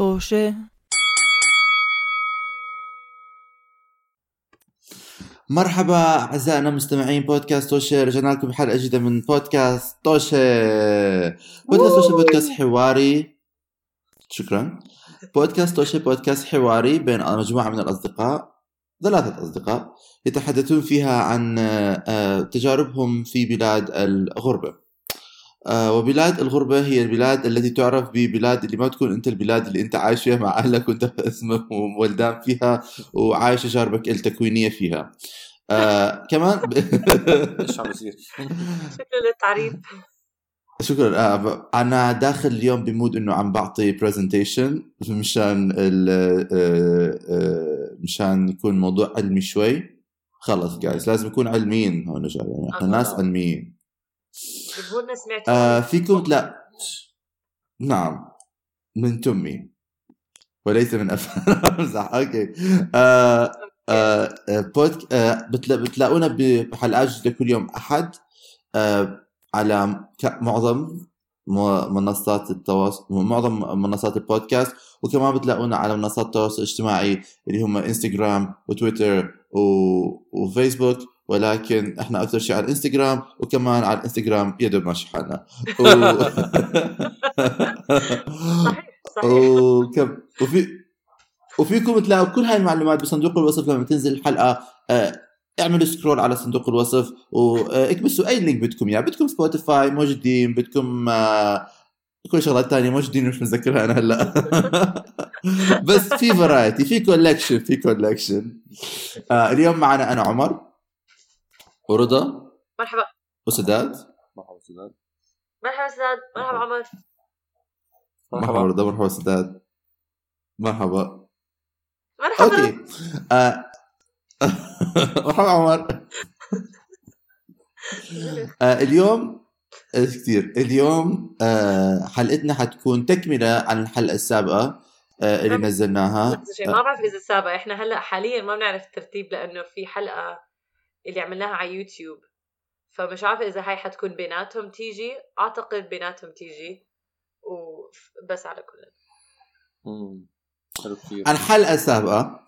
طوشة مرحبا أعزائنا المستمعين بودكاست توشي. رجعنا لكم بحلقة جديدة من بودكاست توشي. بودكاست توشي بودكاست حواري. شكرا. بودكاست توشي بودكاست حواري بين مجموعة من الأصدقاء ثلاثة أصدقاء يتحدثون فيها عن آه، تجاربهم في بلاد الغربة. وبلاد الغربة هي البلاد التي تعرف ببلاد اللي ما تكون أنت البلاد اللي أنت عايش فيها مع أهلك وأنت اسمك وولدان فيها وعايش تجاربك التكوينية فيها. آه كمان إيش عم بيصير؟ شكرا للتعريف. شكرا. آه أنا داخل اليوم ب mood إنه عم بعطي presentation مشان ال آه، آه، مشان يكون موضوع علمي شوي. خلص جايز لازم نكون علميين هون يعني إحنا آه. ناس علميين. جمهورنا سمعتوا آه فيكم لا. نعم. من تمي. وليس من افلام امزح أوكي. آه آه آه، بود آه بتلا بتلاقونا بحلقات جديدة كل يوم. أحد آه على معظم منصات التواصل معظم منصات البودكاست وكمان بتلاقونا على منصات التواصل الاجتماعي اللي هم انستغرام وتويتر و... وفيسبوك ولكن إحنا أكثر شيء على الإنستغرام وكمان على الإنستغرام يا دوب ماشي حالنا. و... صحيح صحيح. وكم وفي وفيكم تلاقوا كل هاي المعلومات بصندوق الوصف لما تنزل الحلقة. آه، اعملوا scroll على صندوق الوصف واكبسوا أي link بدكم اياه بدكم Spotify موجودين. بدكم آه، كل شغلات تانية موجودين مش متذكرها أنا هلأ. بس في variety في collection في collection آه اليوم معنا أنا عمر. ورضا مرحبا. وسداد مرحبا سداد مرحبا سداد مرحبا عمر. مرحبا. رضا مرحبا سداد مرحبا. مرحبا. أوكي. آه، مرحبا عمر. آه، اليوم كثير اليوم آه، حلقتنا حتكون تكملة عن الحلقة السابقة آه، اللي. نزلناها. ما بعرف إذا السابقة. إحنا هلأ حاليا ما بنعرف الترتيب لأنه في حلقة اللي عملناها على يوتيوب. فمش عارفة إذا هاي حتكون بيناتهم تيجي أعتقد بيناتهم تيجي وبس على كل. كثير الحلقة السابقه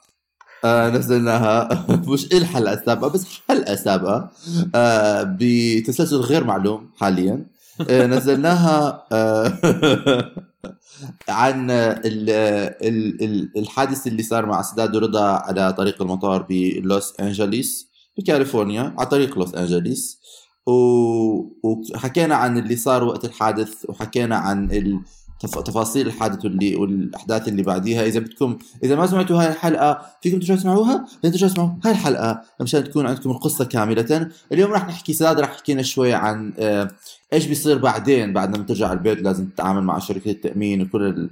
آه نزلناها. مش الحلقة السابقه بس حلقه سابقه آه بتسلسل غير معلوم حاليا. آه نزلناها آه عن ال ال ال الحادث اللي صار مع سداد ورضا على طريق المطار بلوس أنجليس. بكاليفورنيا على طريق لوس أنجليس. و- وحكينا عن اللي صار وقت الحادث وحكينا عن ال- تف- تفاصيل الحادث واللي والأحداث اللي بعديها. إذا بدكم إذا ما سمعتوا هاي الحلقة فيكم ترجعوا تسمعوها؟ لازم ترجعوا تسمعوا هاي الحلقة مشان تكون عندكم القصة كاملة. اليوم راح نحكي سداد راح يحكي لنا شوي عن آه، إيش بيصير بعدين بعد ما ترجع البيت لازم تتعامل مع شركة التأمين وكل ال-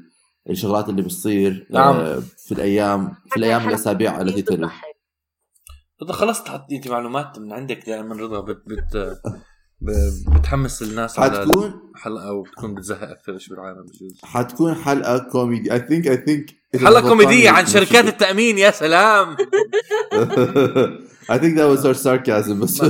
الشغلات اللي بتصير نعم. آه، في الأيام في الأيام والاسابيع التي تلي. بتضحك. رضا خلص تحطي أنت معلومات من عندك دائما رضا بت بت بتحمس الناس على حتكون الحلقة وبتكون بتزهق أكثر شيء بالعالم بجوز حتكون حلقة كوميدي I think I think حلقة كوميدية عن شركات التأمين يا سلام I think that was our sarcasm بس.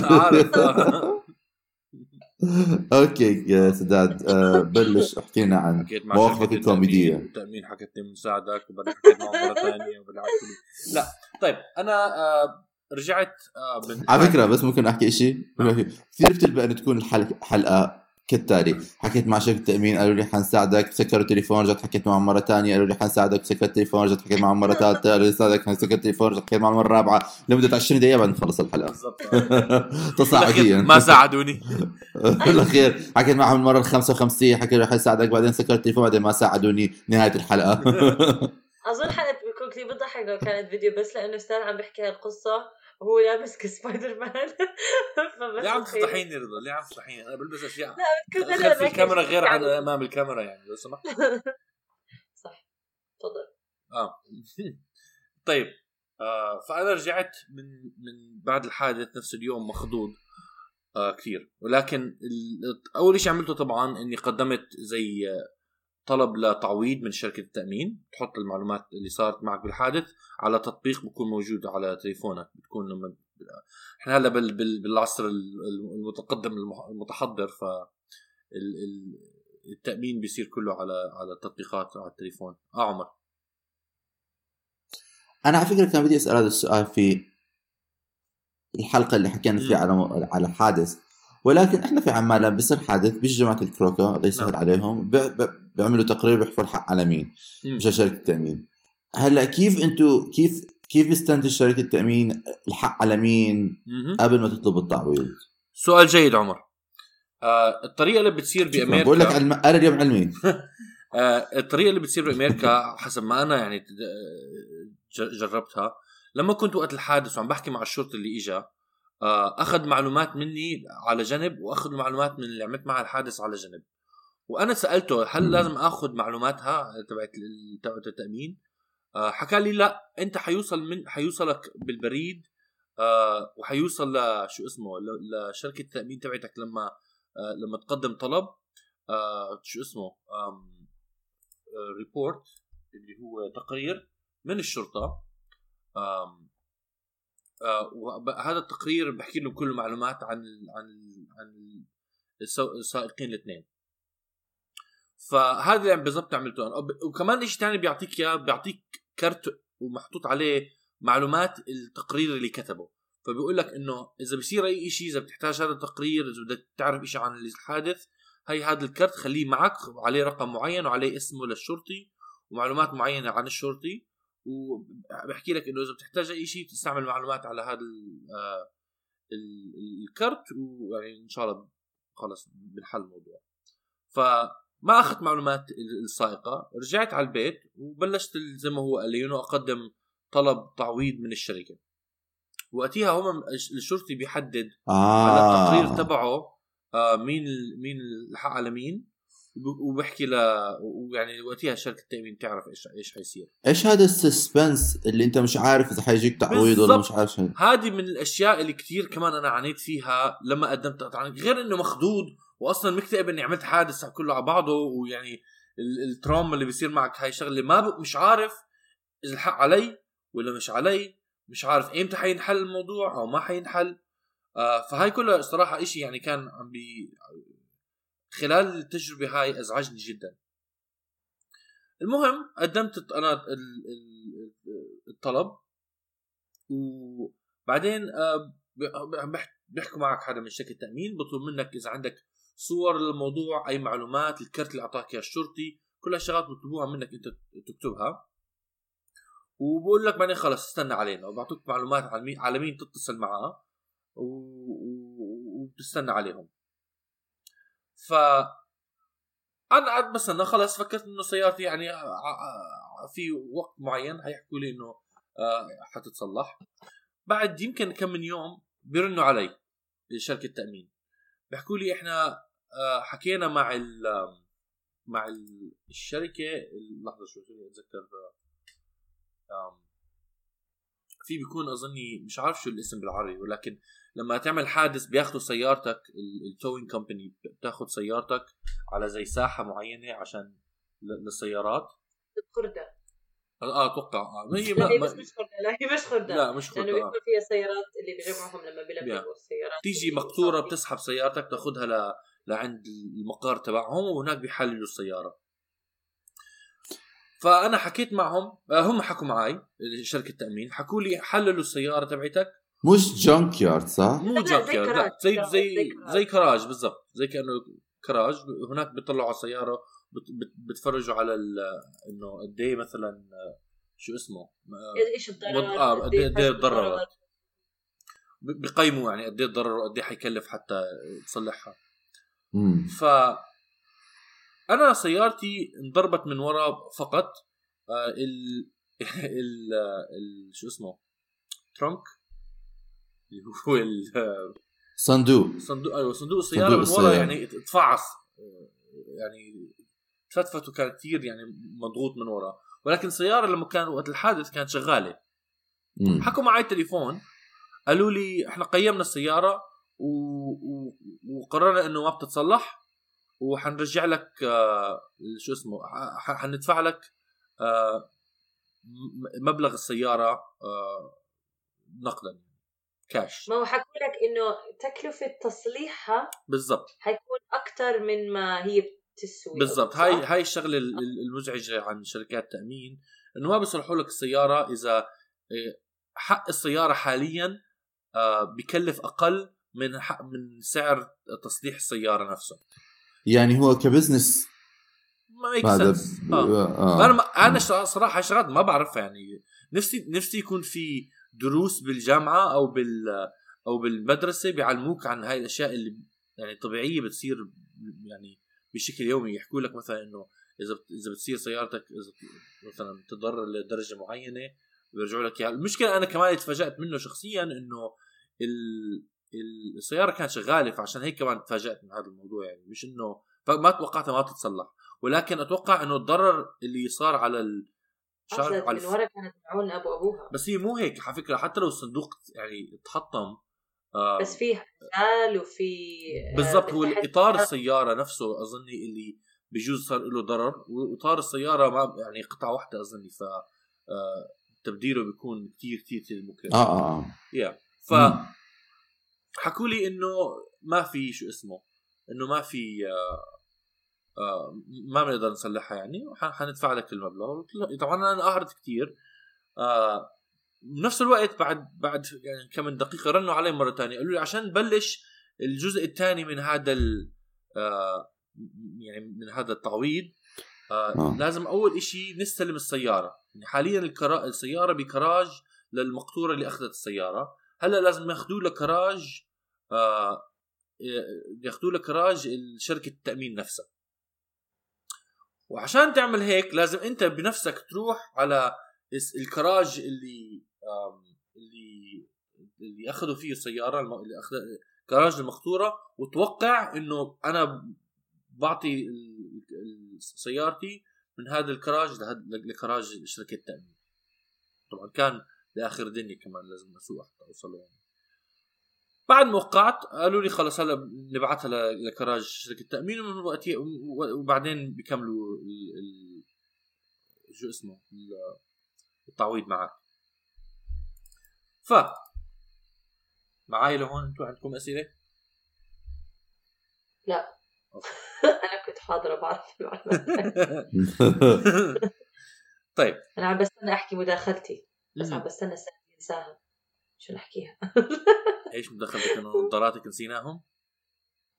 okay يا سداد آه، بلش احكي لنا عن مواقفك. التأمين، التأمين حكيت لي مساعدك وبعدين حكيت معه مرة ثانية وبعدين حكيت لي لا طيب أنا آه رجعت آه على فكرة بس ممكن أحكي شيء كثير بتلبق إن تكون الحلقة حلقة كالتالي. حكيت مع شركه تامين قالوا لي حنساعدك سكروا التليفون رجعت حكيت معهم مرة ثانية قالوا لي حنساعدك سكرت التليفون رجعت حكيت معهم مرة ثالثه قالوا لي نساعدك سكرت التليفون رجعت حكيت معهم مرة رابعة. لمدة 20 دقيقة بعد ما نخلص الحلقة. بالضبط. تصاعديا. ما ساعدوني. بالأخير حكيت معهم المرة ال 55 حكيت له حيساعدك بعدين سكرت التليفون بعدين ما ساعدوني نهاية الحلقة. أظن حلقة بيكون كثير بتضحك لو كانت فيديو بس لأنه أستاذ عم بيحكي هالقصة. وهو لابس كسبايدر مان فبس ليه عم. تفضحيني رضا؟ ليه عم تفضحيني؟ أنا بلبس أشياء. كل هلا خلف الكاميرا غير عن يعني- أمام الكاميرا يعني لو سمحت. صح. تفضل. آه. طيب. آه فأنا رجعت من من بعد الحادث نفس اليوم مخضوض. آه كثير. ولكن أول شيء عملته طبعا إني قدمت زي طلب لتعويض من شركة التأمين تحط المعلومات اللي صارت معك بالحادث على تطبيق بكون موجود على تليفونك. بتكون لما إحنا هلا بال بال بالعصر ال- المتقدم المتحضر ف ال- ال- التأمين بيصير كله على على التطبيقات على التليفون. آه عمر. أنا على فكرة كان بدي أسأل هذا السؤال في الحلقة اللي حكينا فيها على على حادث ولكن إحنا في عمان لما بيصير حادث بيجي جماعة الكروكا الله يسهل نعم. عليهم بي- بي- بيعملوا تقرير بيحفوا الحق على مين؟ مم. مش شركه التأمين. هلا كيف أنتم كيف كيف بيستنتج شركه التأمين الحق على مين. قبل ما تطلب التعويض سؤال جيد عمر آه الطريقة اللي بتصير. بامريكا بقول لك علم... أنا اليوم علمي آه، الطريقة اللي بتصير بأمريكا حسب ما أنا يعني ج- جربتها لما كنت وقت الحادث وعم بحكي مع الشرطي اللي اجى آه، أخذ معلومات مني على جنب وأخذ معلومات من اللي عملت معها الحادث على جنب وأنا سألته هل. لازم آخذ معلوماتها تبعت تبعت التأمين آه، حكى لي لا انت حيوصل من حيوصلك بالبريد آه، وحيوصل لشو اسمه لشركة التأمين تبعتك لما آه، لما تقدم طلب. آه، شو اسمه ريبورت اللي هو تقرير من الشرطة. آه، هذا التقرير بحكي لهم كل المعلومات عن عن عن السائقين الاثنين. فهذا اللي بالضبط عملته أنا. وكمان شيء ثاني بيعطيك إياه بيعطيك كرت ومحطوط عليه معلومات التقرير اللي كتبه. فبيقول لك إنه إذا بصير أي شيء إذا بتحتاج هذا التقرير إذا بدك تعرف شيء عن الحادث هي هذا الكرت خليه معك وعليه رقم معين وعليه اسمه للشرطي ومعلومات معينة عن الشرطي. وبحكي لك إنه إذا بتحتاج أي شيء تستعمل معلومات على هذا آه، ال- الكرت. ويعني إن شاء الله خلص بنحل الموضوع. فما أخذت معلومات ال- السائقة رجعت على البيت وبلشت زي ما هو قال لي إنه أقدم طلب تعويض من الشركة وقتها هم الشرطي بيحدد على آه التقرير تبعه آه مين مين الحق على مين وب- وبحكي ل ويعني وقتها شركة التأمين تعرف إيش إيش حيصير إيش هذا السسبنس اللي أنت مش عارف إذا حيجيك تعويض ولا. مش عارف هذه من الأشياء اللي كتير كمان أنا عانيت فيها لما قدمت. غير إنه مخضوض واصلا مكتئب إني عملت حادث كله على بعضه ويعني ال- ال trauma اللي بيصير معك هاي شغلة ما ب... مش عارف إذا الحق علي ولا مش علي مش عارف ايمتى حينحل الموضوع أو ما حينحل. آه فهاي كلها الصراحه إشي يعني كان عم بي خلال التجربة هاي أزعجني جدا. المهم قدمت أنا ال- ال- الطلب وبعدين آه، بيحكوا معك حدا من شركه التامين بطلب منك إذا عندك صور للموضوع أي معلومات الكرت اللي أعطاك اياه الشرطي كل هالشغلات بيطلبوها منك أنت تكتبها. وبقول لك بعدين خلص استنى علينا. وبعطوك معلومات على مين على مين تتصل معاه. و... و- وبتستنى عليهم. ف أنا قعدت بستنى خلص فكرت إنه سيارتي يعني ع- ع- في وقت معين حيحكوا لي إنه آه، حتتصلح. بعد يمكن كم من يوم بيرنوا علي شركه تأمين. بيحكوا لي إحنا آه، حكينا مع ال مع ال- الشركة لحظة شوي خليني أتذكر آم، في بيكون أظني مش عارف شو الاسم بالعربي ولكن لما تعمل حادث بياخذوا سيارتك ال towing company بتاخذ سيارتك على زي ساحة معينة عشان للسيارات خردة آه أتوقع ما هي لا ما هي ما بس مش خردة لا هي مش خردة لا مش لأنه خطة بيكون آه. فيها سيارات اللي بيجمعهم لما. بيلبقوا السيارات تيجي فيها. بتسحب سيارتك تاخذها ل... لعند المقر تبعهم وهناك بيحللوا السيارة. فأنا حكيت معهم آه، هم حكوا معي شركة التامين حكوا لي حللوا السيارة تبعتك. مش جانك يارد صح؟ مو جانك زي يارد. لا زي كراج، زي زي كراج. زي كراج بالضبط. زي كأنه كراج. هناك بيطلعوا على السيارة بت- بت- بتفرجوا على ال- إنه قد إيه مثلا آه، شو اسمه؟ آه، إيش الضرر؟ آه، قد إيه- قد إيه بقيموا يعني قد إيه الضرر وقد إيه حيكلف حتى تصلحها مم. ف أنا سيارتي انضربت من ورا فقط. آه، ال ال ال شو اسمه؟ ترونك اللي هو ال- صندوق. صندوق أيوه صندوق السيارة من ورا. يعني تفعص آه، يعني تفتفت وكان كثير يعني مضغوط من ورا. ولكن السيارة لما كان وقت الحادث كانت شغالة. مم. حكوا معي التليفون قالوا لي إحنا قيمنا السيارة و... و... وقررنا إنه ما بتتصلح وحنرجع لك آه شو اسمه حندفع لك آه مبلغ السيارة آه نقدا كاش ما هو حكوا لك إنه تكلفة تصليحها بالضبط. حيكون أكثر من ما هي بتسوي. بالضبط؟ هاي هاي الشغلة ال- ال- المزعجة عن شركات التامين إنه ما بيصلحوا لك السيارة إذا حق السيارة حاليا بكلف أقل من حق من سعر تصليح السيارة نفسه. يعني هو ك business. ما make sense ب- آه. آه. أنا ما أنا صراحة شغلات ما بعرفها يعني نفسي نفسي يكون في دروس بالجامعة أو بال أو بالمدرسة بيعلموك عن هاي الأشياء اللي يعني طبيعية بتصير يعني بشكل يومي. يحكوا لك مثلا إنه إذا بت- إذا بتصير سيارتك إذا مثلا تضرر لدرجة معينة بيرجعوا لك إياها. المشكلة أنا كمان تفاجات منه شخصيا إنه ال- السيارة كانت شغالة فعشان هيك كمان تفاجأت من هذا الموضوع يعني. مش إنه فما توقعتها ما بتتصلح ولكن أتوقع إنه الضرر اللي صار على ال... شارع أصلاً على من الف... ورا كانت معون ابو أبوها. بس هي مو هيك على فكرة. حتى لو الصندوق يعني تحطم آه بس في رجال وفي آه، بالضبط. هو إطار السيارة نفسه أظني اللي بجوز صار له ضرر. وإطار السيارة ما يعني قطعة واحدة أظني. ف آه تبديله بيكون كثير كثير كثير مكلف. آه آه آه. يا ف مم. حكوا لي إنه ما في شو اسمه إنه ما في آه آه ما بنقدر نصلحها يعني حندفع لك المبلغ. طبعا أنا قهرت كثير آه بنفس الوقت بعد بعد يعني كم من دقيقة رنوا علي مرة ثانية قالوا لي عشان نبلش الجزء الثاني من هذا ال آه يعني من هذا التعويض آه. لازم أول إشي نستلم السيارة. يعني حاليا الكرا... السيارة بكراج للمقطورة اللي أخذت السيارة. هلأ لازم ياخذوا له كراج آه ياخذوا له كراج شركه التأمين نفسها. وعشان تعمل هيك لازم أنت بنفسك تروح على الكراج اللي اللي اللي أخذوا فيه السيارة اللي أخذ كراج المقطورة وتوقع إنه أنا بعطي سيارتي من هذا الكراج لكراج شركه التأمين. طبعا كان لآخر الدنيا كمان لازم أسوق حتى أوصل يعني بعد ما وقعت قالوا لي خلص هلا نبعثها ل- لكراج شركة التامين ومن وقتها وبعدين بيكملوا ال... ال... شو اسمه ال- التعويض معك. ف معاي لهون أنتم عندكم أسئلة؟ أنا كنت حاضرة بعرف المعلومات. طيب. أنا عم بستنى أحكي مداخلتي بس عم بستنى انساها شو نحكيها؟ إيش مدخلتك انه نظاراتك نسيناهم؟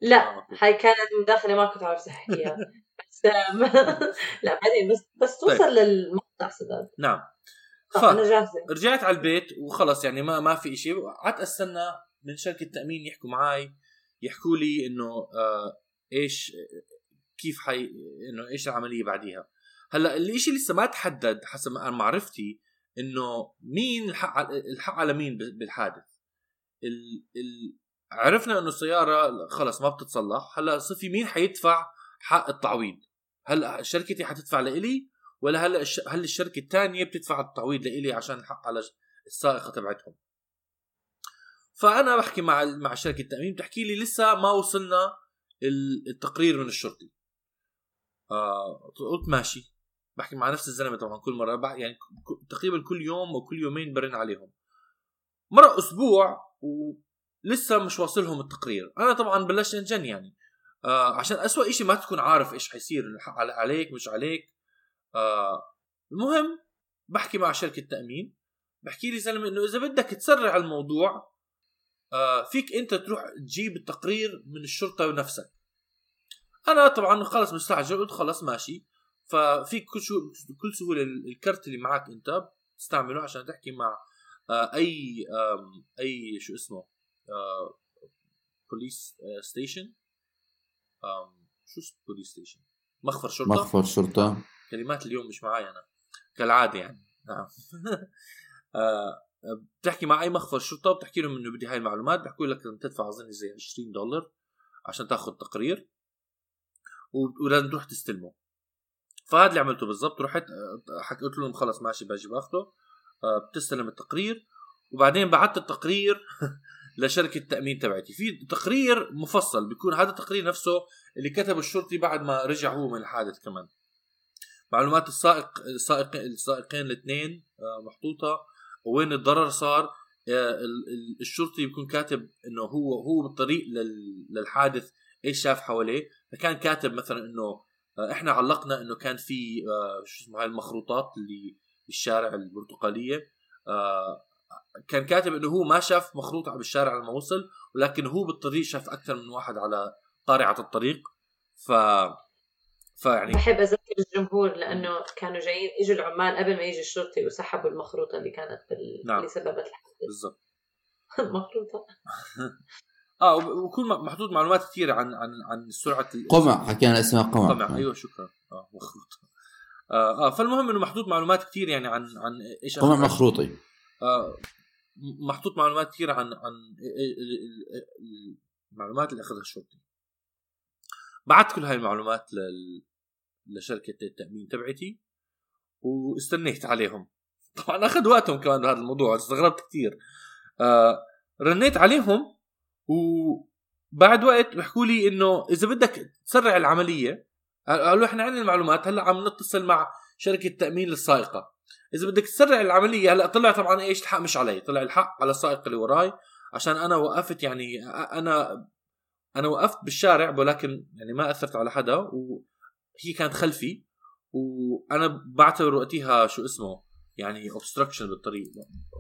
لا. هاي كانت مداخلة ما كنت عارفة احكيها بس لا بعدين بس بس طيب. توصل للمقطع سداد. نعم. ف آه، أنا جاهزة. رجعت على البيت وخلص يعني ما ما في شيء قعدت أستنى من شركة تأمين يحكوا معي يحكوا لي إنه آه إيش كيف حي إنه إيش العملية بعديها. هلأ الشيء لسه ما تحدد حسب ما معرفتي إنه مين الحق الحق على مين بالحادث. ال... ال... عرفنا إنه السيارة خلص ما بتتصلح. هلأ صفي مين حيدفع حق التعويض؟ هلأ شركتي حتدفع لإلي ولا هلأ. هل الشركة الثانية بتدفع التعويض لإلي عشان الحق على السائقة تبعتهم؟ فأنا بحكي مع مع شركة التأمين بتحكي لي لسه ما وصلنا ال- التقرير من الشرطي. آه قلت ماشي. بحكي مع نفس الزلمة طبعا كل مرة يعني تقريبا كل يوم أو كل يومين برن عليهم. مرة أسبوع ولسه مش واصلهم التقرير. أنا طبعا بلشت انجن يعني. آه عشان أسوأ إشي ما تكون عارف إيش حيصير عليك مش عليك. آه المهم بحكي مع شركة تأمين. بحكي لي زلمه إنه إذا بدك تسرع الموضوع آه فيك أنت تروح تجيب التقرير من الشرطة نفسك. أنا طبعا خلص مستعجل قلت خلص ماشي. ففيك كل شو كل سهولة الكرت اللي معك أنت تستعمله عشان تحكي مع أي آم، أي شو اسمه آه بوليس ستيشن شو اسمه police station مخفر شرطة. مخفر شرطة. كلمات اليوم مش معي أنا. كالعادة يعني. نعم. آه، بتحكي مع أي مخفر شرطة بتحكي لهم إنه بدي هاي المعلومات بحكوا لك لازم تدفع أظن زي 20 دولار عشان تاخذ تقرير. ولازم تروح تستلمه. فهذا اللي عملته بالضبط رحت آه، حكيت قلت لهم خلص ماشي باجي باخده. آه، بتستلم التقرير وبعدين بعثت التقرير لشركة التأمين تبعتي. في تقرير مفصل بيكون هذا التقرير نفسه اللي كتبه الشرطي بعد ما رجع هو من الحادث كمان. معلومات السائق السائق السائقين الاثنين آه، محطوطة وين الضرر صار آه، ال- ال- الشرطي بيكون كاتب إنه هو هو بالطريق لل- للحادث إيش شاف حواليه. فكان كاتب مثلا إنه آه، إحنا علقنا إنه كان في آه، شو اسمه هاي المخروطات اللي بالشارع البرتقالية. آه كان كاتب إنه هو ما شاف مخروط بالشارع لما وصل ولكن هو بالطريق شاف أكثر من واحد على قارعه الطريق. ف فيعني بحب أذكر الجمهور لأنه كانوا جايين إجوا العمال قبل ما يجي الشرطي وسحبوا المخروطة اللي كانت بال... نعم. اللي سببت الحادث بالضبط. المخروطة. آه وبكون م- محطوط معلومات كثيرة عن عن عن سرعة قمع حكينا اسمها قمع. قمع. أيوه شكرا. آه مخروط آه, آه فالمهم إنه محطوط معلومات كثير يعني عن عن إيش أخذ- مخروطي آه محطوط معلومات كثير عن عن ال- ال- ال- المعلومات اللي أخذها الشرطي بعت كل هاي المعلومات لل... لشركة التأمين تبعتي واستنيت عليهم. طبعا أخذ وقتهم كمان بهذا الموضوع استغربت كثير آه رنيت عليهم وبعد وقت بيحكوا لي إنه إذا بدك تسرع العملية قالوا إحنا عندنا المعلومات هلأ عم نتصل مع شركة تأمين للسائقه إذا بدك تسرع العملية هلأ طلع طبعا إيش الحق مش علي طلع الحق على السائق اللي وراي عشان أنا وقفت يعني أنا أنا وقفت بالشارع ولكن يعني ما أثرت على حدا وهي كانت خلفي وأنا بعتبر وقتها شو اسمه يعني اوبستراكشن بالطريق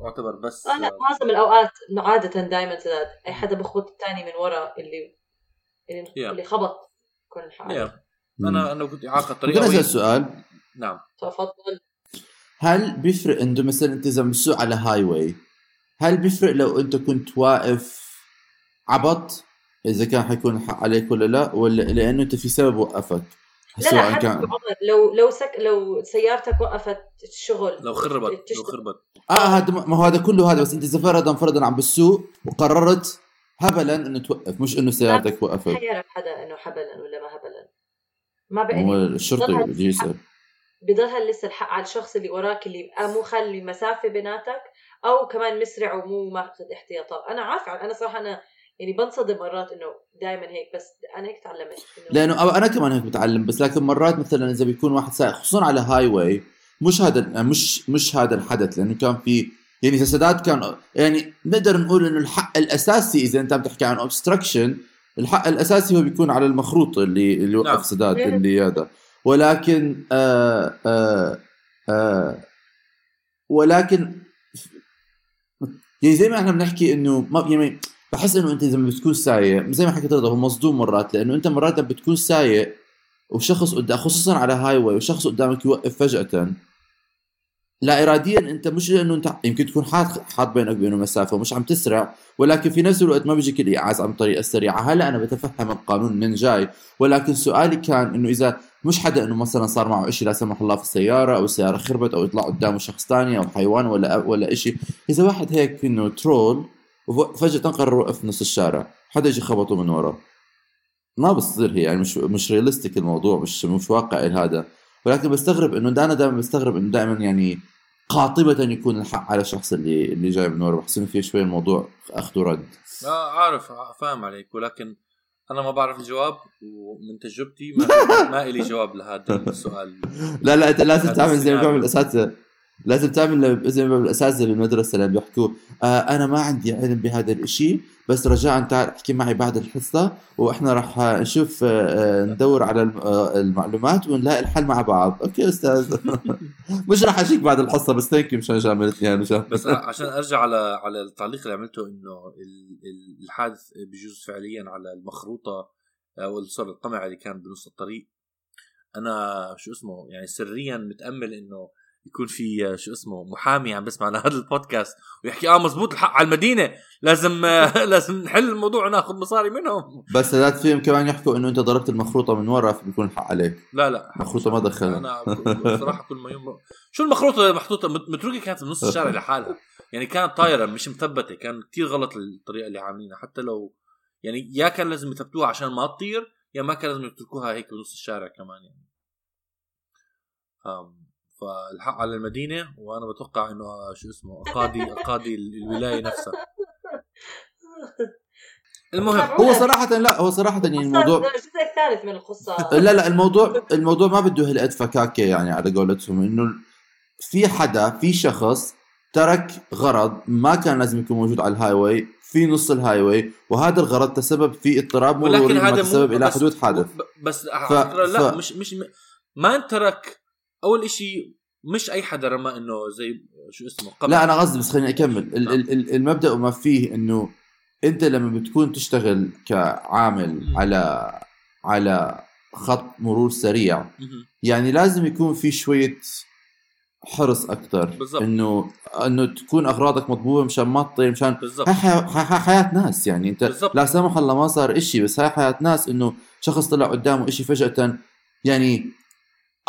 اعتبر بس آه لا معظم الأوقات إنه عادة دائما أي حدا بخبط الثاني من ورا اللي اللي, Yeah. اللي خبط يكون yeah. أنا أنا كنت إعاقة ممكن اسال سؤال. نعم. تفضل. هل بيفرق إنه مثلا أنت إذا بتسوق على هاي واي هل بيفرق لو أنت كنت واقف عبط إذا كان حيكون الحق عليك ولا لا؟ ولا لأنه أنت في سبب وقفك؟ لا لا سواء حتى كان عمر لو لو سك لو سيارتك وقفت الشغل. لو خربت لو. خربت. آه هذا ما هو هذا كله هذا بس أنت إذا فرضا فرضا عم بالسوق وقررت هبلا إنه توقف مش إنه سيارتك وقفت. حيعرف حدا إنه هبلا ولا ما هبلا. ما هو بقى الشرطي ضلها بده يسأل. بضلها لسه الحق على الشخص اللي وراك اللي مو خلي مسافة بيناتك أو كمان مسرع ومو ماخذ احتياطات. أنا عارفة أنا صراحة أنا يعني بنصدم مرات إنه دائما هيك بس أنا هيك تعلمت لأنه أو- أنا كمان هيك بتعلم بس لكن مرات مثلا إذا بيكون واحد سائق خصوصا على هاي واي مش هذا مش مش هذا الحدث لأنه كان في يعني اذا سداد كان يعني نقدر نقول إنه الحق الأساسي إذا أنت عم تحكي عن obstruction الحق الأساسي هو بيكون على المخلوق اللي اللي وقف نعم. سداد اللي هذا. ولكن آه آه آه ولكن يعني زي ما إحنا بنحكي إنه ما يعني بحس إنه أنت لما بتكون سايق زي ما حكيت رضا هو مصدوم مرات لأنه أنت مرات بتكون سايق وشخص قدام خصوصا على highway وشخص قدامك يوقف فجأة. لا اراديا أنت مش لأنه أنت يمكن تكون حاط حاط بينك وبينه مسافة ومش عم تسرع ولكن في نفس الوقت ما بيجيك الايعاز عن الطريقة السريعة. هلا أنا بتفهم القانون من جاي ولكن سؤالي كان إنه إذا مش حدا إنه مثلا صار معه شيء لا سمح الله في السيارة أو السيارة خربت أو يطلع قدامه شخص ثاني أو حيوان ولا ولا شيء إذا واحد هيك إنه ترول وفجاه قرر يوقف نص الشارع حدا يجي خبطه من ورا. ما بتصير هي يعني مش مش ريالستيك الموضوع مش مش واقعي هذا. ولكن بستغرب إنه أنا دائما بستغرب إنه دائما يعني قاطبة يكون الحق على الشخص اللي اللي جاي من ورا. بحس انه في شوي الموضوع أخذ ورد آه عارف فاهم عليك ولكن أنا ما بعرف الجواب ومن تجربتي ما, ما إلي جواب لهذا السؤال. لا لا انت لازم تعمل زي ما. بيعمل الاساتذه لازم تعمل زي ما الأساتذة بالمدرسة لما بيحكوا آه أنا ما عندي علم بهذا الإشي بس رجاء تعال احكي معي بعد الحصة وإحنا راح نشوف آه آه، ندور على آه، المعلومات ونلاقي الحل مع بعض. okay أستاذ. مش راح أ check بعد الحصة بس thank مشان جاملتني يعني مشان. بس عشان أرجع على على التعليق اللي عملته إنه ال- ال- الحادث بيجوز فعليا على المخروطة أو صار القمع اللي كان بنص الطريق. أنا شو اسمه يعني سريا متأمل إنه يكون في شو اسمه محامي عم بسمع لهذا البودكاست ويحكي آه مزبوط الحق على المدينة لازم لازم نحل الموضوع وناخذ مصاري منهم. بس ذات فيهم كمان يحكوا إنه أنت ضربت المخروطة من ورا فبيكون الحق عليك. لا لا. مخروطة ما دخلها. أنا بصراحة كل ما يوم شو المخروطة محطوطة؟ مت- متروكة كانت بنص الشارع لحالها. يعني كانت طايرة مش مثبتة كان كتير غلط الطريقة اللي عاملينها. حتى لو يعني يا كان لازم يثبتوها عشان ما تطير يا ما كان لازم يتركوها هيك بنص الشارع كمان يعني. فالحق على المدينة وأنا بتوقع إنه شو اسمه قاضي قاضي الولاية نفسها. المهم هو صراحة لا هو صراحة يعني الموضوع الجزء الثالث من القصة؟ لا لا الموضوع الموضوع ما بده هالقد فكاكة يعني على قولتهم إنه في حدا في شخص ترك غرض ما كان لازم يكون موجود على الهاي واي في نص ال highway وهذا الغرض تسبب في اضطراب ولكن مروري ما هذا تسبب مو إلى بس حدوث حادث. بس ف- لا ف- مش مش ما انترك أول إشي مش أي حدا رمى إنه زي شو اسمه قبل لا أنا قصدي بس خليني أكمل ال- نعم. ال- ال- المبدأ وما فيه إنه أنت لما بتكون تشتغل كعامل مم. على على خط مرور سريع مهم. يعني لازم يكون في شوية حرص أكثر. إنه إنه تكون أغراضك مطبوعه مشان ما تطير مشان هاي هاي حياة ناس يعني أنت بالضبط. لا سمح الله ما صار إشي بس هاي حياة ناس إنه شخص طلع قدامه إشي فجأة يعني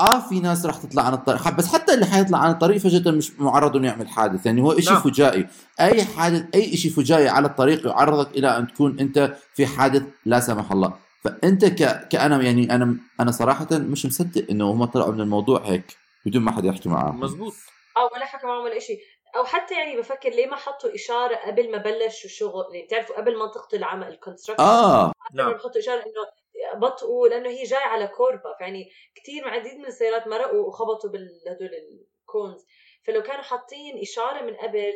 آه في ناس راح تطلع عن الطريق. بس حتى اللي حيطلع عن الطريق فجأة مش معرض إنه يعمل حادث. يعني هو إشي نعم. فجائي. أي حادث أي إشي فجائي على الطريق يعرضك إلى أن تكون أنت في حادث لا سمح الله. فأنت ك... كأنا يعني أنا أنا صراحة مش مصدق إنه هم طلعوا من الموضوع هيك بدون ما حدا يحكي معاهم. مزبوط. آه ولا حكى معهم ولا شيء أو حتى يعني بفكر ليه ما حطوا إشارة قبل ما بلشوا شغل؟ يعني بتعرفوا قبل منطقة العمل الكونستراكشن آه. نعم. بحطوا إشارة إنه بطئوا لأنه هي جاي على كوربا فيعني كثير عديد من السيارات مرقوا وخبطوا بهدول ال cones فلو كانوا حاطين إشارة من قبل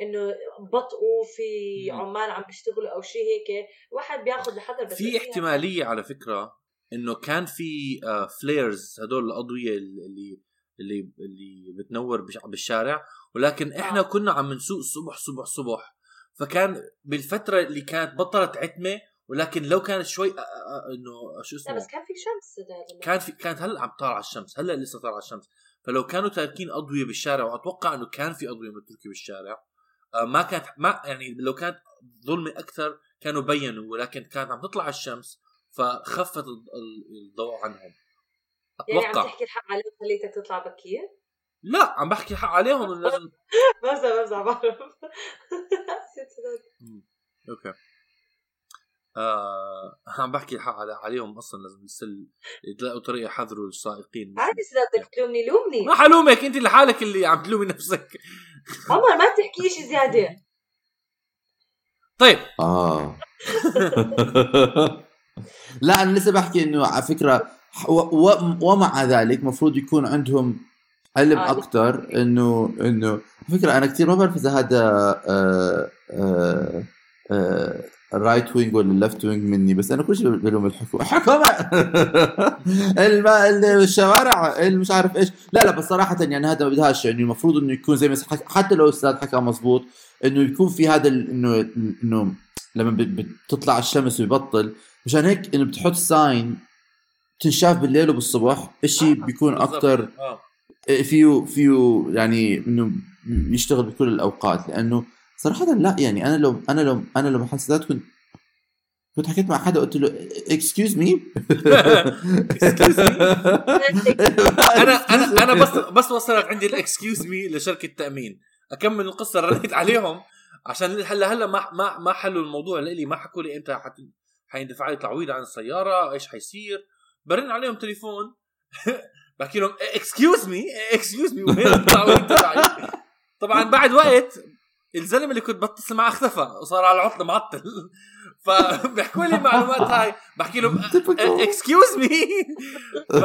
إنه بطئوا في. عمال عم بيشتغلوا أو شيء هيك واحد بياخذ الحذر بس في احتمالية على فكرة إنه كان في آه، flares هدول الأضوية اللي اللي اللي بتنور بالشارع ولكن إحنا آه. كنا عم نسوق الصبح صبح صبح فكان بالفترة اللي كانت بطلت عتمة ولكن لو كانت شوي إنه شو لا اسمه؟ بس كان في شمس كان في كانت هلا عم طالعه الشمس هلا لسه طالعه الشمس. فلو كانوا تاركين أضوية بالشارع وأتوقع إنه كان في أضوية متروكه بالشارع ما كانت ما يعني لو كانت ظلمة أكثر كانوا بينوا ولكن كانت عم تطلع الشمس فخفت ال- ال- الضوء عنهم. يعني أتوقع. عم تحكي الحق عليهم خليتك تطلع بكير لا عم بحكي حق عليهم. بمزح بمزح بعرف. أوكي. آه عم بحكي الحق على عليهم أصلا لازم يسل يلاقوا طريقة يحذروا السائقين. عادي سيدات بدك تلومني لومني. ما حلومك أنت لحالك اللي عم تلومي نفسك. عمر ما تحكي شيء زيادة. طيب. آه. لا أنا لسه بحكي إنه على فكرة و و ومع ذلك مفروض يكون عندهم علم آه. أكثر انه إنه على فكرة أنا كثير ما بعرف إذا هذا آه آه آه ال right wing ولا ال left wing مني بس أنا كل شيء بلوم الحكومة. حكومه الم- الشوارع مش عارف إيش. لا لا بس صراحة يعني هذا ما بدهاش يعني المفروض إنه يكون زي ما حتى لو الأستاذ حكى مزبوط إنه يكون في هذا انه إنه لما بت- بتطلع الشمس ويبطل مشان هيك إنه بتحط sign تنشاف بالليل وبالصبح إشي آه، بيكون. أكثر آه. فيه فيه يعني إنه يشتغل بكل الأوقات لأنه صراحة لا يعني أنا لو أنا لو أنا لو محل سادات كنت كنت حكيت مع حدا قلت له excuse me أنا أنا أنا بس بس وصلت عندي ال excuse me لشركة تأمين. أكمل القصة رنيت عليهم عشان هلا هلا ما ما ما حلوا الموضوع لإلي ما حكوا لي إمتى حت حيندفع لي تعويض عن السيارة إيش حيصير. برن عليهم تليفون بحكي لهم excuse me excuse me وين التعويض تبعي طبعا بعد وقت الزلمه اللي كنت بتصل معه أختفى وصار على عطله معطل. فبيحكوا لي المعلومات هاي بحكي لهم excuse me ف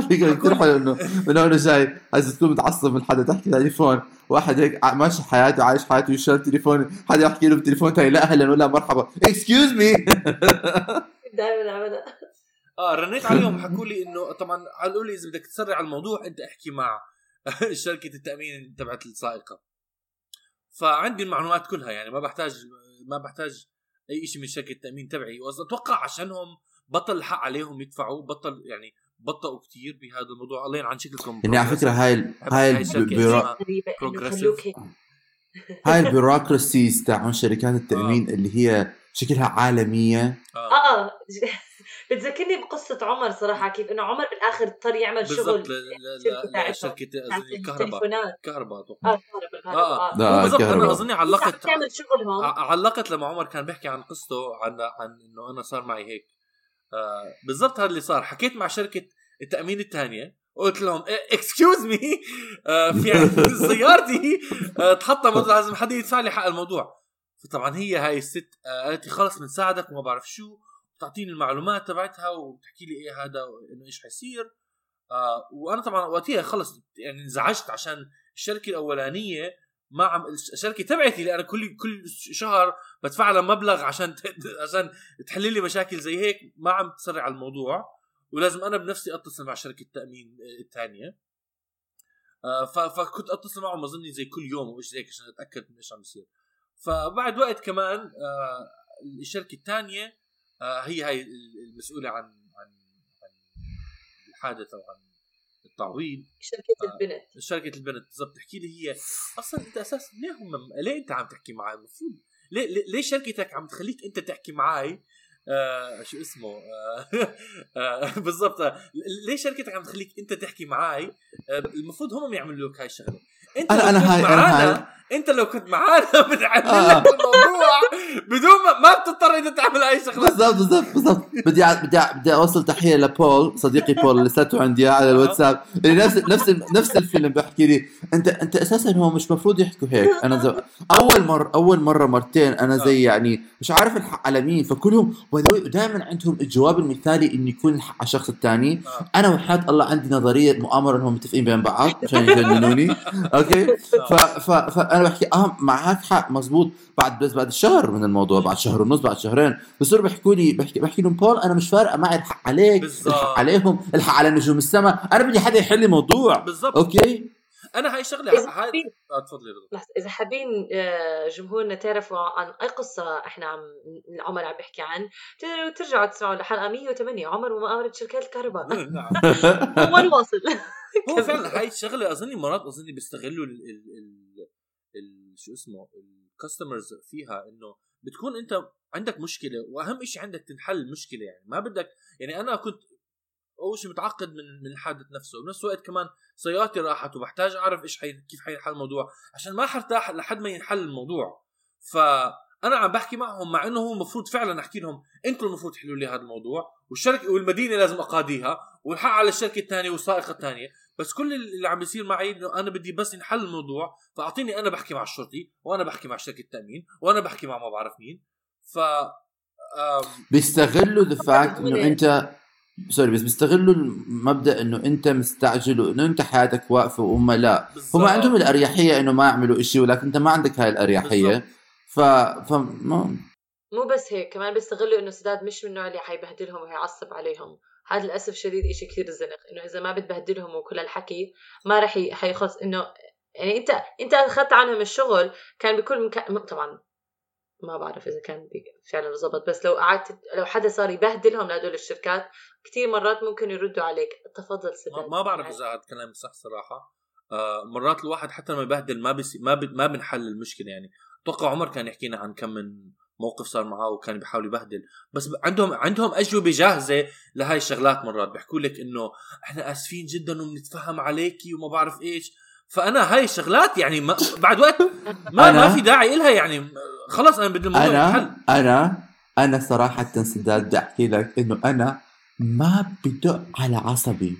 كثير حلو إنه من هون جاي عايز تكون متعصب من حدا تحكي تليفون. واحد هيك ماشي حياته عايش حياته يشتغل تليفون. حدا يحكي له بالتليفون تاني لا أهلا ولا مرحبا. excuse me دائما عملها آه رنيت عليهم حكوا لي إنه طبعا قالوا لي إذا بدك تسرع الموضوع أنت احكي مع شركة التأمين تبعت السائقة. فعندي المعلومات كلها يعني ما بحتاج ما بحتاج أي شيء من شركة التامين تبعي. واتوقع عشانهم بطل الحق عليهم يدفعوا بطل يعني بطئوا كثير بهذا الموضوع. الله يلعن شكلكم. يعني على فكرة هاي ال- هاي هاي البيروقراسيز تاعون شركات التأمين اللي هي شكلها عالمية. آه. آه آه. بتذكرني بقصة عمر صراحة كيف إنه عمر بالآخر اضطر يعمل شغل بالضبط الكهرباء التليفونات كهرباء. أتوقع. آه كهرباء آه آه لا، هو بالضبط. أنا اظني علقت تعمل شغلهم. علقت لما عمر كان بيحكي عن قصته عن عن إنه أنا صار معي هيك. آه بالضبط هذا اللي صار. حكيت مع شركة التأمين الثانية قلت لهم excuse me في سيارتي آه تحطمت لازم حدا يدفع لي حق الموضوع. فطبعا هي هاي الست آه قالت لي خلص بنساعدك وما بعرف شو. بتعطيني المعلومات تبعتها وبتحكي لي إيه هذا انه إيش حيصير. آه وأنا طبعا وقتها خلص يعني انزعجت عشان الشركة الأولانية ما عم الشركة تبعتي اللي أنا كل كل شهر بدفع لها مبلغ عشان. عشان تحل لي مشاكل زي هيك. ما عم تسرع الموضوع ولازم أنا بنفسي أتصل مع شركة التأمين الثانية آه، فكنت أتصل معهم أظني زي كل يوم أو شيء هيك عشان أتأكد من إيش عم بيصير فبعد وقت كمان آه، الشركة الثانية هي هاي المسؤولة عن عن عن الحادث أو عن التعويض. شركة آه. البنت. شركة البنت بالضبط. تحكي لي هي أصلا أنت أساسا ليه هم ليه أنت عم تحكي معي المفروض ليه ليه- شركتك عم تخليك أنت تحكي معي آه شو اسمه؟ آه آه بالضبط. آه، ليه شركتك عم تخليك أنت تحكي معي آه المفروض هم يعملوا لك هاي الشغلة. أنت أنا كنت هاي- أنا هاي- انت لو كنت معانا بنعمل آه. لك الموضوع بدون ما, ما بتضطر إنت تعمل أي شغلة. بالضبط بالضبط بالضبط. بدي بدي بدي أوصل تحية لبول صديقي بول اللي لساته عندي على الواتساب. اللي نفس نفس نفس الفيلم بحكي لي انت أنت أساسا هو مش مفروض يحكوا هيك. أنا زو... أول مره أول مرة مرتين أنا زي يعني مش عارف الحق على مين. فكلهم دائما عندهم الجواب المثالي إنه يكون الحق على الشخص الثاني. آه. أنا وحياة الله عندي نظرية مؤامرة إنهم متفقين بين بعض عشان يجننوني. okay؟ ف... ف... فانا بحكي آه معك حق مزبوط بعد بس بعد شهر من الموضوع بعد شهر ونص بعد شهرين. بصيروا بيحكوا لي بحكي بحكي لهم بول أنا مش فارقة معي الحق عليك بالظبط. الحق عليهم الحق على نجوم السماء. أنا بدي حدا يحل لي موضوع. بالضبط okay؟ أنا هاي شغلة إذا هاي حابين- آه، تفضلي رضا إذا حابين آه، جمهورنا تعرفوا عن أي قصة إحنا عم عمر عم بيحكي عن تقدروا ترجعوا تسمعوا لحلقة 108 عمر ومؤامرة شركات الكهرباء. نعم. هو الواصل. هو فعلا هاي الشغله اظني مرات اظني بيستغلوا ال ال ال ال شو اسمه الكاستمرز فيها إنه بتكون أنت عندك مشكلة وأهم شيء عندك تنحل المشكلة يعني. ما بدك يعني أنا كنت أول شيء متعقد من من الحادث نفسه. وبنفس الوقت كمان سيارتي راحت وبحتاج أعرف إيش حي كيف حينحل الموضوع عشان ما حرتاح لحد ما ينحل الموضوع. فانا عم بحكي معهم مع إنه هو المفروض فعلا أحكي لهم أنتم المفروض تحلوا لي هذا الموضوع والشركة والمدينة لازم أقاضيها والحق على الشركة الثانية والسائقة الثانية. بس كل اللي عم بيصير معي إنه أنا بدي بس ينحل الموضوع فأعطيني أنا بحكي مع الشرطي وأنا بحكي مع شركه التأمين وأنا بحكي مع ما بعرف مين. ف بيستغلوا the fact إنه أنت sorry بس بيستغلوا المبدأ إنه أنت مستعجل وإنه أنت حياتك واقفة وهم لا. هم. عندهم الأريحية إنه ما يعملوا إشي ولكن أنت ما عندك هاي الأريحية. ف ف ما... مو بس هيك كمان بيستغلوا إنه سداد مش من النوع اللي حيبهدلهم وهيعصب عليهم. هذا للأسف شديد إشي كثير زنق إنه إذا ما بتبهدلهم وكل الحكي ما رح ي- حيخلص إنه يعني انت أنت أخذت عنهم الشغل كان بكل مكان طبعا ما بعرف إذا كان فعلا زبط بس لو قعدت لو حدا صار يبهدلهم لهدول الشركات كثير مرات ممكن يردوا عليك. تفضل سداد ما بعرف إذا هذا الكلام صح صراحة. آه مرات الواحد حتى لما يبهدل ما بس ما. ما بنحل المشكلة يعني. أتوقع عمر كان يحكي لنا عن كم من موقف صار معاه وكان بيحاول يبهدل. بس. عندهم عندهم أجوبة جاهزة لهاي الشغلات مرات. بيحكوا لك إنه إحنا آسفين جدا وبنتفهم عليكي وما بعرف إيش. فأنا هاي الشغلات يعني ما بعد وقت ما أنا- ما في داعي لها يعني. خلص أنا بدي الموضوع ينحل أنا أنا أنا صراحة سداد بدي أحكي لك إنه أنا ما بدق على عصبي.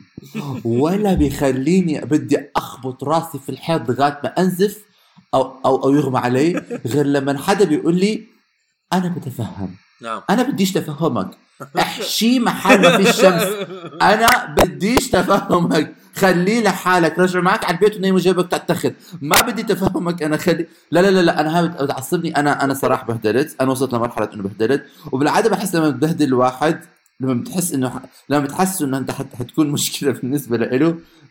ولا بيخليني بدي أخبط راسي في الحيط لغاية ما أنزف أو أو أو يغمى علي غير لما حدا بيقول لي أنا بتفهم. نعم. أنا بديش تفهمك. احشي محل ما في الشمس أنا بديش تفهمك. خليه لحالك. رجع معك على البيت ونيم جيبك تتخذ. ما بدي تفهمك أنا. خلي. لا لا لا, لا. أنا هاي بتعصبني. أنا أنا صراحة بهدلت. أنا وصلت لمرحلة إنه بهدلت. وبالعادة بحس لما بتبهدل الواحد لما بتحس إنه لما بتحس إنه أنت حت حتكون مشكلة بالنسبة له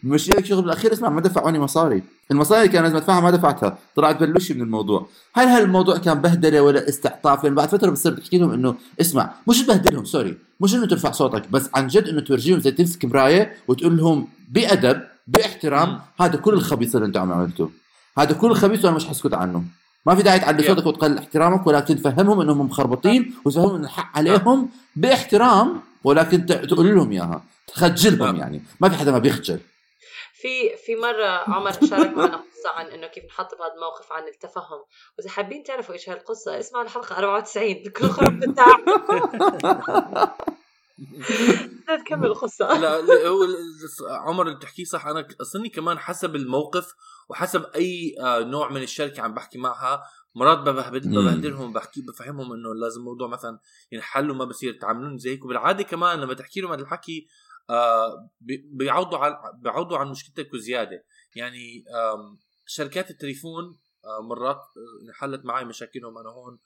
مش لك شغل بالأخير اسمع ما دفعوني مصاري. المصاري اللي كان لازم أدفعها ما دفعتها. طلعت بلوشي من الموضوع. هل هالموضوع كان بهدلة ولا استعطاف؟ لأن بعد فترة بتصير بتحكي لهم إنه اسمع مش تبهدلهم سوري. مش إنه ترفع صوتك بس عن جد إنه تورجيهم زي تمسك مراية وتقول لهم بأدب بإحترام. هذا كل الخبيث اللي انت عم عملته هذا كل الخبيث وأنا مش حسكت عنه. ما في داعي تعلي. صوتك وتقلل احترامك ولكن تفهمهم إنهم مخربطين وتفهمهم إن الحق عليهم بإحترام ولكن تقول لهم إياها. تخجلهم. يعني. ما في حدا ما بيخجل. في في مرة عمر شارك معنا قصة عن إنه كيف نحط بهذا الموقف عن التفهم، وإذا حابين تعرفوا إيش هالقصة اسمعوا الحلقة 94 كل خرب بتاع لا تكمل القصة. لا هو عمر اللي بتحكيه صح. أنا اصلني كمان حسب الموقف وحسب أي آه، نوع من الشركة عم بحكي معها مرات. ببهدلهم بحكي بفهمهم إنه لازم الموضوع مثلا ينحل وما بصير يتعاملون زيك وبالعاده كمان لما تحكي لهم هذا الحكي بيعوضوا على بيعوضوا عن مشكلتك وزيادة. يعني شركات التليفون آه، مرات آه، انحلت معي مشاكلهم أنا هون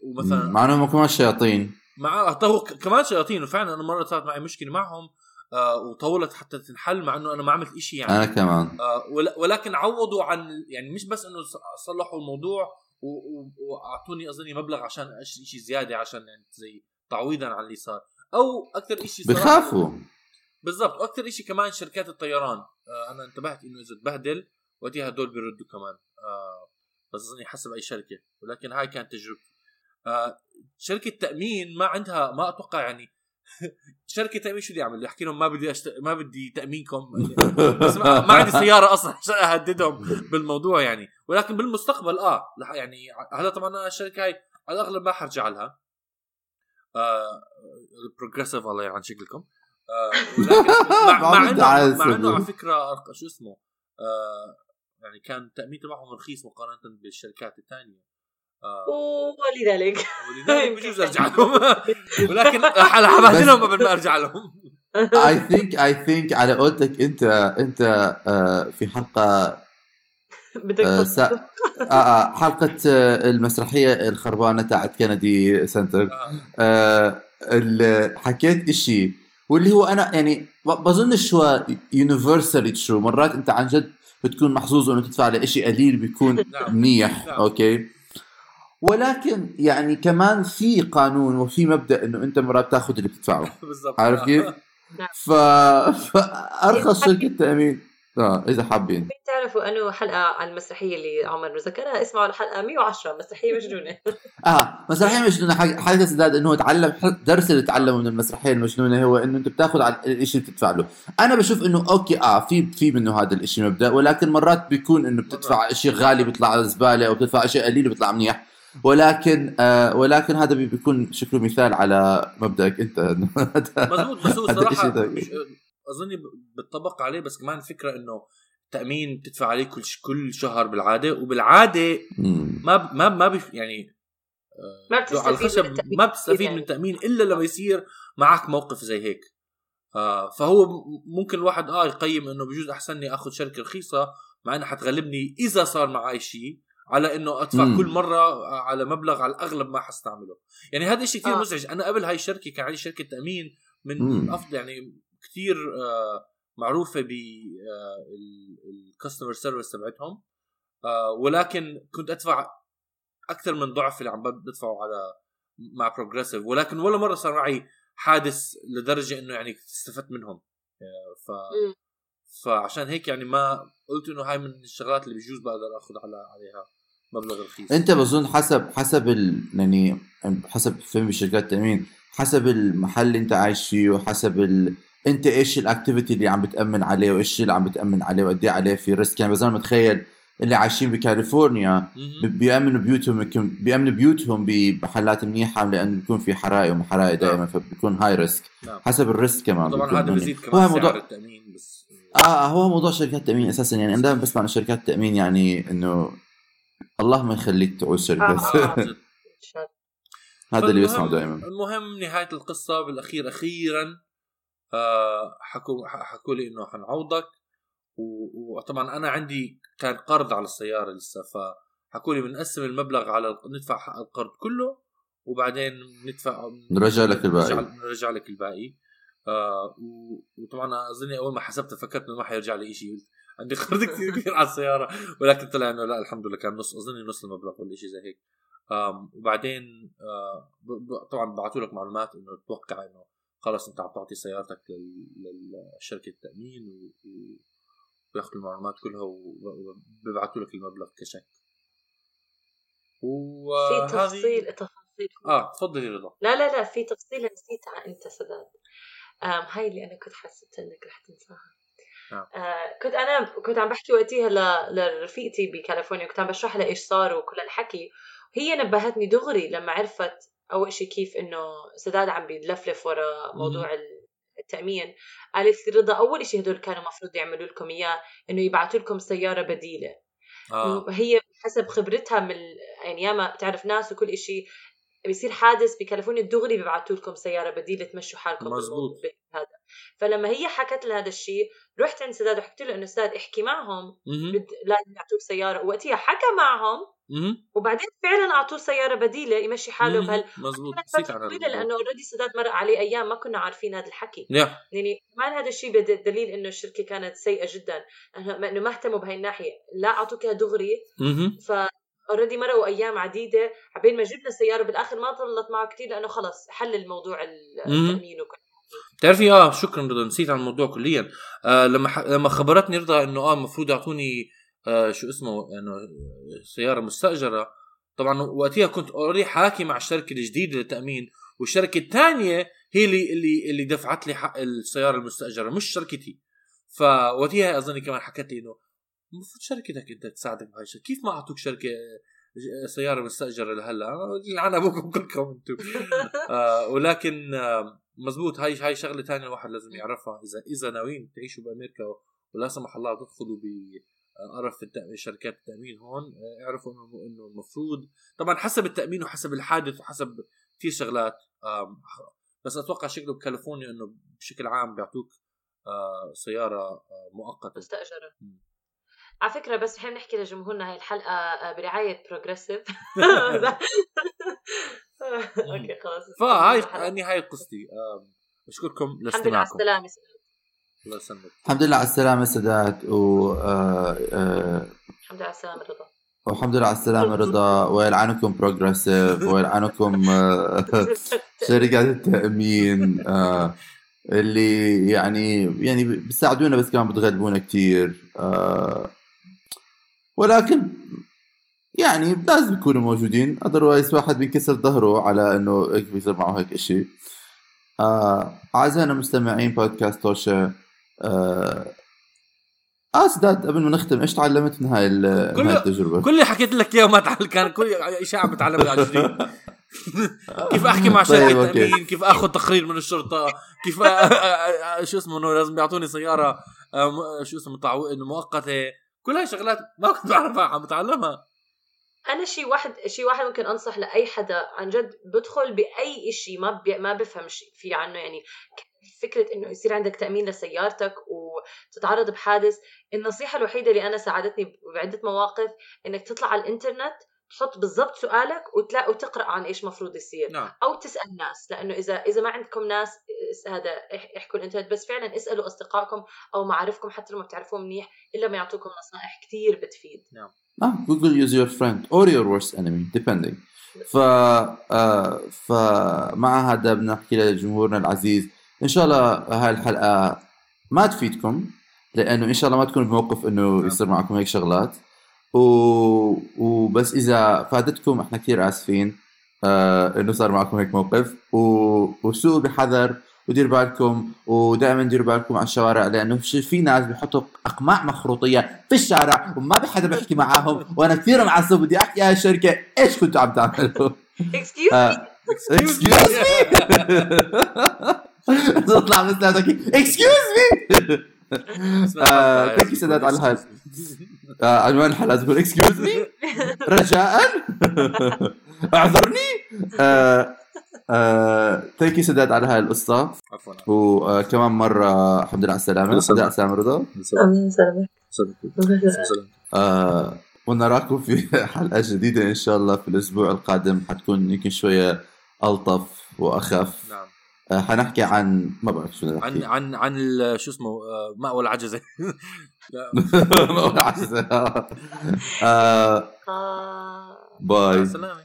ومثلا مع إنهم كمان شياطين. مع كمان شياطين وفعلا أنا مرة صارت معي مشكلة معهم آه وطولت حتى تنحل مع إنه أنا ما عملت إشي يعني. أنا كمان. آه ول- ولكن عوضوا عن يعني مش بس إنه صلحوا الموضوع وأعطوني أظني مبلغ عشان اشتري شيء زيادة عشان يعني زي تعويضا عن اللي صار. أو أكثر شيء بخافوا بالضبط. وأكثر شيء كمان شركات الطيران. آه أنا انتبهت إنه إذا تبهدل وقتها هدول بيردوا كمان. آه بس أظني حسب أي شركة. ولكن هاي كانت تجربتي. آه شركة تأمين ما عندها ما أتوقع يعني شركة تأمين شو بدي أعمل؟ أحكي لهم ما بدي أشت... ما بدي تأمينكم. بس ما, عندي سيارة أصلا عشان أهددهم بالموضوع يعني. ولكن بالمستقبل آه يعني هلا طبعا أنا الشركة هاي على الأغلب ما حرجع لها. آه بروجريسيف الله يلعن شكلكم. آه ولكن مع, مع بدي انه. مع إنه على فكرة أرق- شو اسمه آه يعني كان التامين تبعهم رخيص مقارنة بالشركات الثانية آه ولذلك. ولذلك بجوز أرجع لهم. ولكن هلا حبهدلهم قبل ما أرجع لهم. I think I think على قولتك انت أنت آه، في حلقة بدك آه، آه، آه، حلقة آه، المسرحية الخربانة تاعت Kennedy Center. آه. آه، حكيت إشي واللي هو أنا يعني بظنش هو universally true مرات أنت عن جد بتكون محظوظ إنه تدفع لإشي قليل بيكون نعم منيح نعم. okay ولكن يعني كمان في قانون وفي مبدأ إنه أنت مرات تاخذ اللي بتدفعه بالضبط عارف كيف؟ نعم. ف... فأرخص شركة تأمين آه إذا حابين. بتعرفوا أنه حلقة عن المسرحيه اللي عمر ذكرها اسمعوا الحلقة 110 مسرحيه مجنونة. آه مسرحيه مجنونة. حق- حاجة سداد إنه هو تعلم درس اللي تعلمه من المسرحيه المجنونة هو إنه أنت بتاخذ على الشيء اللي بتدفع له. أنا بشوف إنه أوكي آه في في منه هذا الشيء مبدأ ولكن مرات بيكون إنه بتدفع شيء غالي بيطلع زبالة أو بتدفع شيء قليل بيطلع منيح. ولكن آه ولكن هذا بي- بيكون شكله مثال على مبدأك أنت. مزبوط بس هو صراحة أظني بتطبق عليه بس كمان الفكرة إنه تامين بتدفع عليه كل كل شهر بالعادة وبالعادة. ما ب- ما ما بيف يعني آه، ما بتستفيد على الخشب ما بتستفيد يعني. من التأمين إلا لما يصير معك موقف زي هيك آه فهو ممكن الواحد آه يقيم إنه بجوز أحسن لي آخذ شركة رخيصة مع إنها حتغلبني إذا صار معي شيء على إنه أدفع مم. كل مرة على مبلغ على الأغلب ما حستعمله يعني هذا الشيء كثير آه. مزعج أنا قبل هاي الشركة كان عندي شركة تأمين من مم. أفضل يعني كثير آه معروفة ب ال customer service تبعتهم. آه ولكن كنت أدفع أكثر من ضعف اللي عم بدفعه على مع Progressive ولكن ولا مرة صار معي حادث لدرجة إنه يعني استفدت منهم. آه، ف. فعشان هيك يعني ما قلت إنه هاي من الشغلات اللي بجوز بقدر آخذ على عليها مبلغ رخيص. أنت بظن حسب حسب ال... يعني حسب فهم شركات التأمين حسب المحل اللي أنت عايش فيه وحسب ال... انت إيش ال activity اللي عم بتأمن عليه وايش اللي عم بتأمن عليه وقد إيه عليه في risk يعني بظن متخيل اللي عايشين بكاليفورنيا. بيأمنوا بيوتهم بيأمنوا بيوتهم بمحلات منيحة لأن بيكون في حرائق وحرائق دائما فبيكون high risk نعم. حسب ال risk كمان طبعا هذا. بزيد هو كمان موضوع سعر التأمين بس آه هو موضوع شركات التأمين أساسا يعني أنا دائما بسمع عن شركات التأمين يعني إنه الله ما يخليك تعوز شركة آه. آه، الله. هذا اللي بسمعه دائما المهم نهاية القصة بالأخير أخيرا آه حكوا حكوا لي إنه حنعوضك. وطبعا أنا عندي كان قرض على السيارة لسه فحكوا لي بنقسم المبلغ على ندفع حق القرض كله وبعدين ندفع نرجع لك الباقي. نرجع, لك الباقي. آه وطبعا اظني أول ما حسبت فكرت إنه ما حيرجع لي شيء عندي قرض كثير كبير على السيارة. ولكن طلع إنه لا الحمد لله كان نص اظني نص المبلغ ولا شيء زي هيك. وبعدين آه طبعا بعثوا لك معلومات إنه تتوقع إنه خلص انت عم تعطي سيارتك لل- لشركه التأمين و- و- وياخذوا المعلومات كلها وبيبعثوا لك المبلغ كشك. في وهذه تفصيل تفاصيل. آه تفضلي رضا. لا لا لا في تفصيلة نسيتها أنت سداد. هاي اللي أنا كنت حسيت إنك رح تنساها. نعم. آه كنت أنا كنت عم بحكي وقتها ل... لرفيقتي بكاليفورنيا كنت عم بشرح لها إيش صار وكل الحكي. هي نبهتني دغري لما عرفت أول شيء كيف إنه سداد عم بيتلفلف ورا موضوع التأمين قالت لي رضا أول شيء هدول كانوا المفروض يعملوا لكم إياه إنه يبعثوا لكم سيارة بديلة آه هي حسب خبرتها من يعني ياما بتعرف ناس وكل إشي بيصير حادث بكاليفورنيا دغري بيبعتوا لكم سيارة بديلة تمشوا حالكم مزبوط. هذا فلما هي حكت لي هذا الشيء رحت عند سداد وحكيت له إنه سداد احكي معهم. بد... لازم يعطوك سيارة ووقتها حكى معهم. وبعدين فعلا اعطوه سيارة بديلة يمشي حاله. بهال مزبوط طويلة. لأنه اوريدي سداد مرق عليه أيام ما كنا عارفين هذا الحكي. يا يعني كمان هذا الشيء دليل إنه الشركة كانت سيئة جدا. أنه ما اهتموا بهي الناحية. لا أعطوك إياها دغري. ف already مرقوا أيام عديدة. عبين ما جبنا السيارة بالآخر ما ضلت معه كثير لأنه خلص حل الموضوع التأمين وكل بتعرفي آه شكرا رضا. نسيت عن الموضوع كليا. آه لما ح... لما خبرتني رضا إنه آه المفروض يعطوني آه شو اسمه؟ انه سيارة مستأجرة. طبعا وقتها كنت already حاكي مع الشركة الجديدة للتأمين والشركة الثانية هي اللي اللي اللي دفعت لي حق السيارة المستأجرة مش شركتي. فوقتها اظني كمان حكت لي إنه المفروض شركتك أنت تساعدك بهاي الشيء كيف ما أعطوك شركة سيارة مستأجرة لهلا؟ لعن ابوكم كلكم أنتم. آه ولكن آه مزبوط. هاي هاي شغلة ثانية الواحد لازم يعرفها. إذا إذا ناويين تعيشوا بأمريكا ولا سمح الله تدخلوا بقرف التأمين شركات التأمين هون آه، اعرفوا إنه إنه المفروض طبعا حسب التأمين وحسب الحادث وحسب كثير شغلات بس أتوقع شكله بكاليفورنيا إنه بشكل عام بيعطوك آه، سيارة آه، مؤقتة. مستأجرة. على فكرة بس نحن نحكي لجمهورنا هاي الحلقة آه، برعاية Progressive okay خلاص. فهاي نهاية قصتي. بشكركم الحمد لله على لاستماعكم. السلامة الله يسلمك. الحمد لله على السلامة سادات و آه، آه، الحمد لله على السلامة رضا. والحمد لله على السلامة رضا. ويلعنكم Progressive ويلعنكم آه، شركات التأمين آه، اللي يعني يعني بيساعدونا بس كمان بتغلبونا كتير آه، ولكن يعني لازم يكونوا موجودين. otherwise واحد بينكسر ظهره على إنه هيك بيصير معه هيك إشي. آه، أعزائنا مستمعين بودكاست توشا آه آه سداد قبل ما نختم إيش تعلمت من هاي كل- هاي التجربة؟ كل اللي حكيت لك إياه ما تعال كان كل اشاعه بتعلم على جديد كيف أحكي مع طيب، شركه أوكي. تأمين؟ كيف آخذ تقرير من الشرطة؟ كيف شو اسمه إنه لازم يعطوني سيارة شو اسمه تعو... إنه مؤقتة. كل هاي شغلات ما كنت بعرفها عم بتعلمها. أنا شيء واحد شيء واحد ممكن أنصح لأي حدا عن جد بدخل بأي شيء ما بي ما بفهم شيء في عنه يعني فكرة إنه يصير عندك تأمين لسيارتك وتتعرض بحادث النصيحة الوحيدة اللي أنا ساعدتني بعدة مواقف إنك تطلع على الإنترنت تحط بالضبط سؤالك وتلاقي وتقرأ عن إيش مفروض يصير نعم. أو تسأل ناس لأنه إذا إذا ما عندكم ناس إس- هذا إح- احكوا الإنترنت بس فعلا اسألوا أصدقائكم أو معارفكم حتى لو ما بتعرفوهم منيح إلا ما يعطوكم نصائح كثير بتفيد. آه جوجل is your friend or your worst enemy depending. ف آه فمع هذا بنحكي لجمهورنا العزيز إن شاء الله هاي الحلقة ما تفيدكم لأنه إن شاء الله ما تكونوا بموقف إنه يصير معكم هيك شغلات. و... وبس إذا فادتكم إحنا كثير آسفين آه إنه صار معكم هيك موقف. و... وسوقوا بحذر ودير بالكم ودائما ديروا بالكم على الشوارع لأنه في في ناس بيحطوا أقماع مخروطية في الشارع وما بحدا بيحكي معاهم وأنا كثير معصب بدي أحكي يا الشركة إيش كنتوا عم تعملوا؟ excuse آه، تطلع مثل هذاك excuse me thank you سداد على الهاي آه، عنوان الحلقة تقول excuse me رجاء؟ اعذرني. thank you سداد على هاي القصة. عفوا. وكمان مرة الحمد لله على السلامة. الحمد لله. على السلامة رضا. آه، ونراكم في حلقة جديدة إن شاء الله في الأسبوع القادم. حتكون يمكن شوية ألطف وأخف. نعم. آه، حنحكي عن ما بعرف شو عن نحكي. عن عن ال- شو اسمه آه، مأوى العجزة. لا. آه، آه. باي.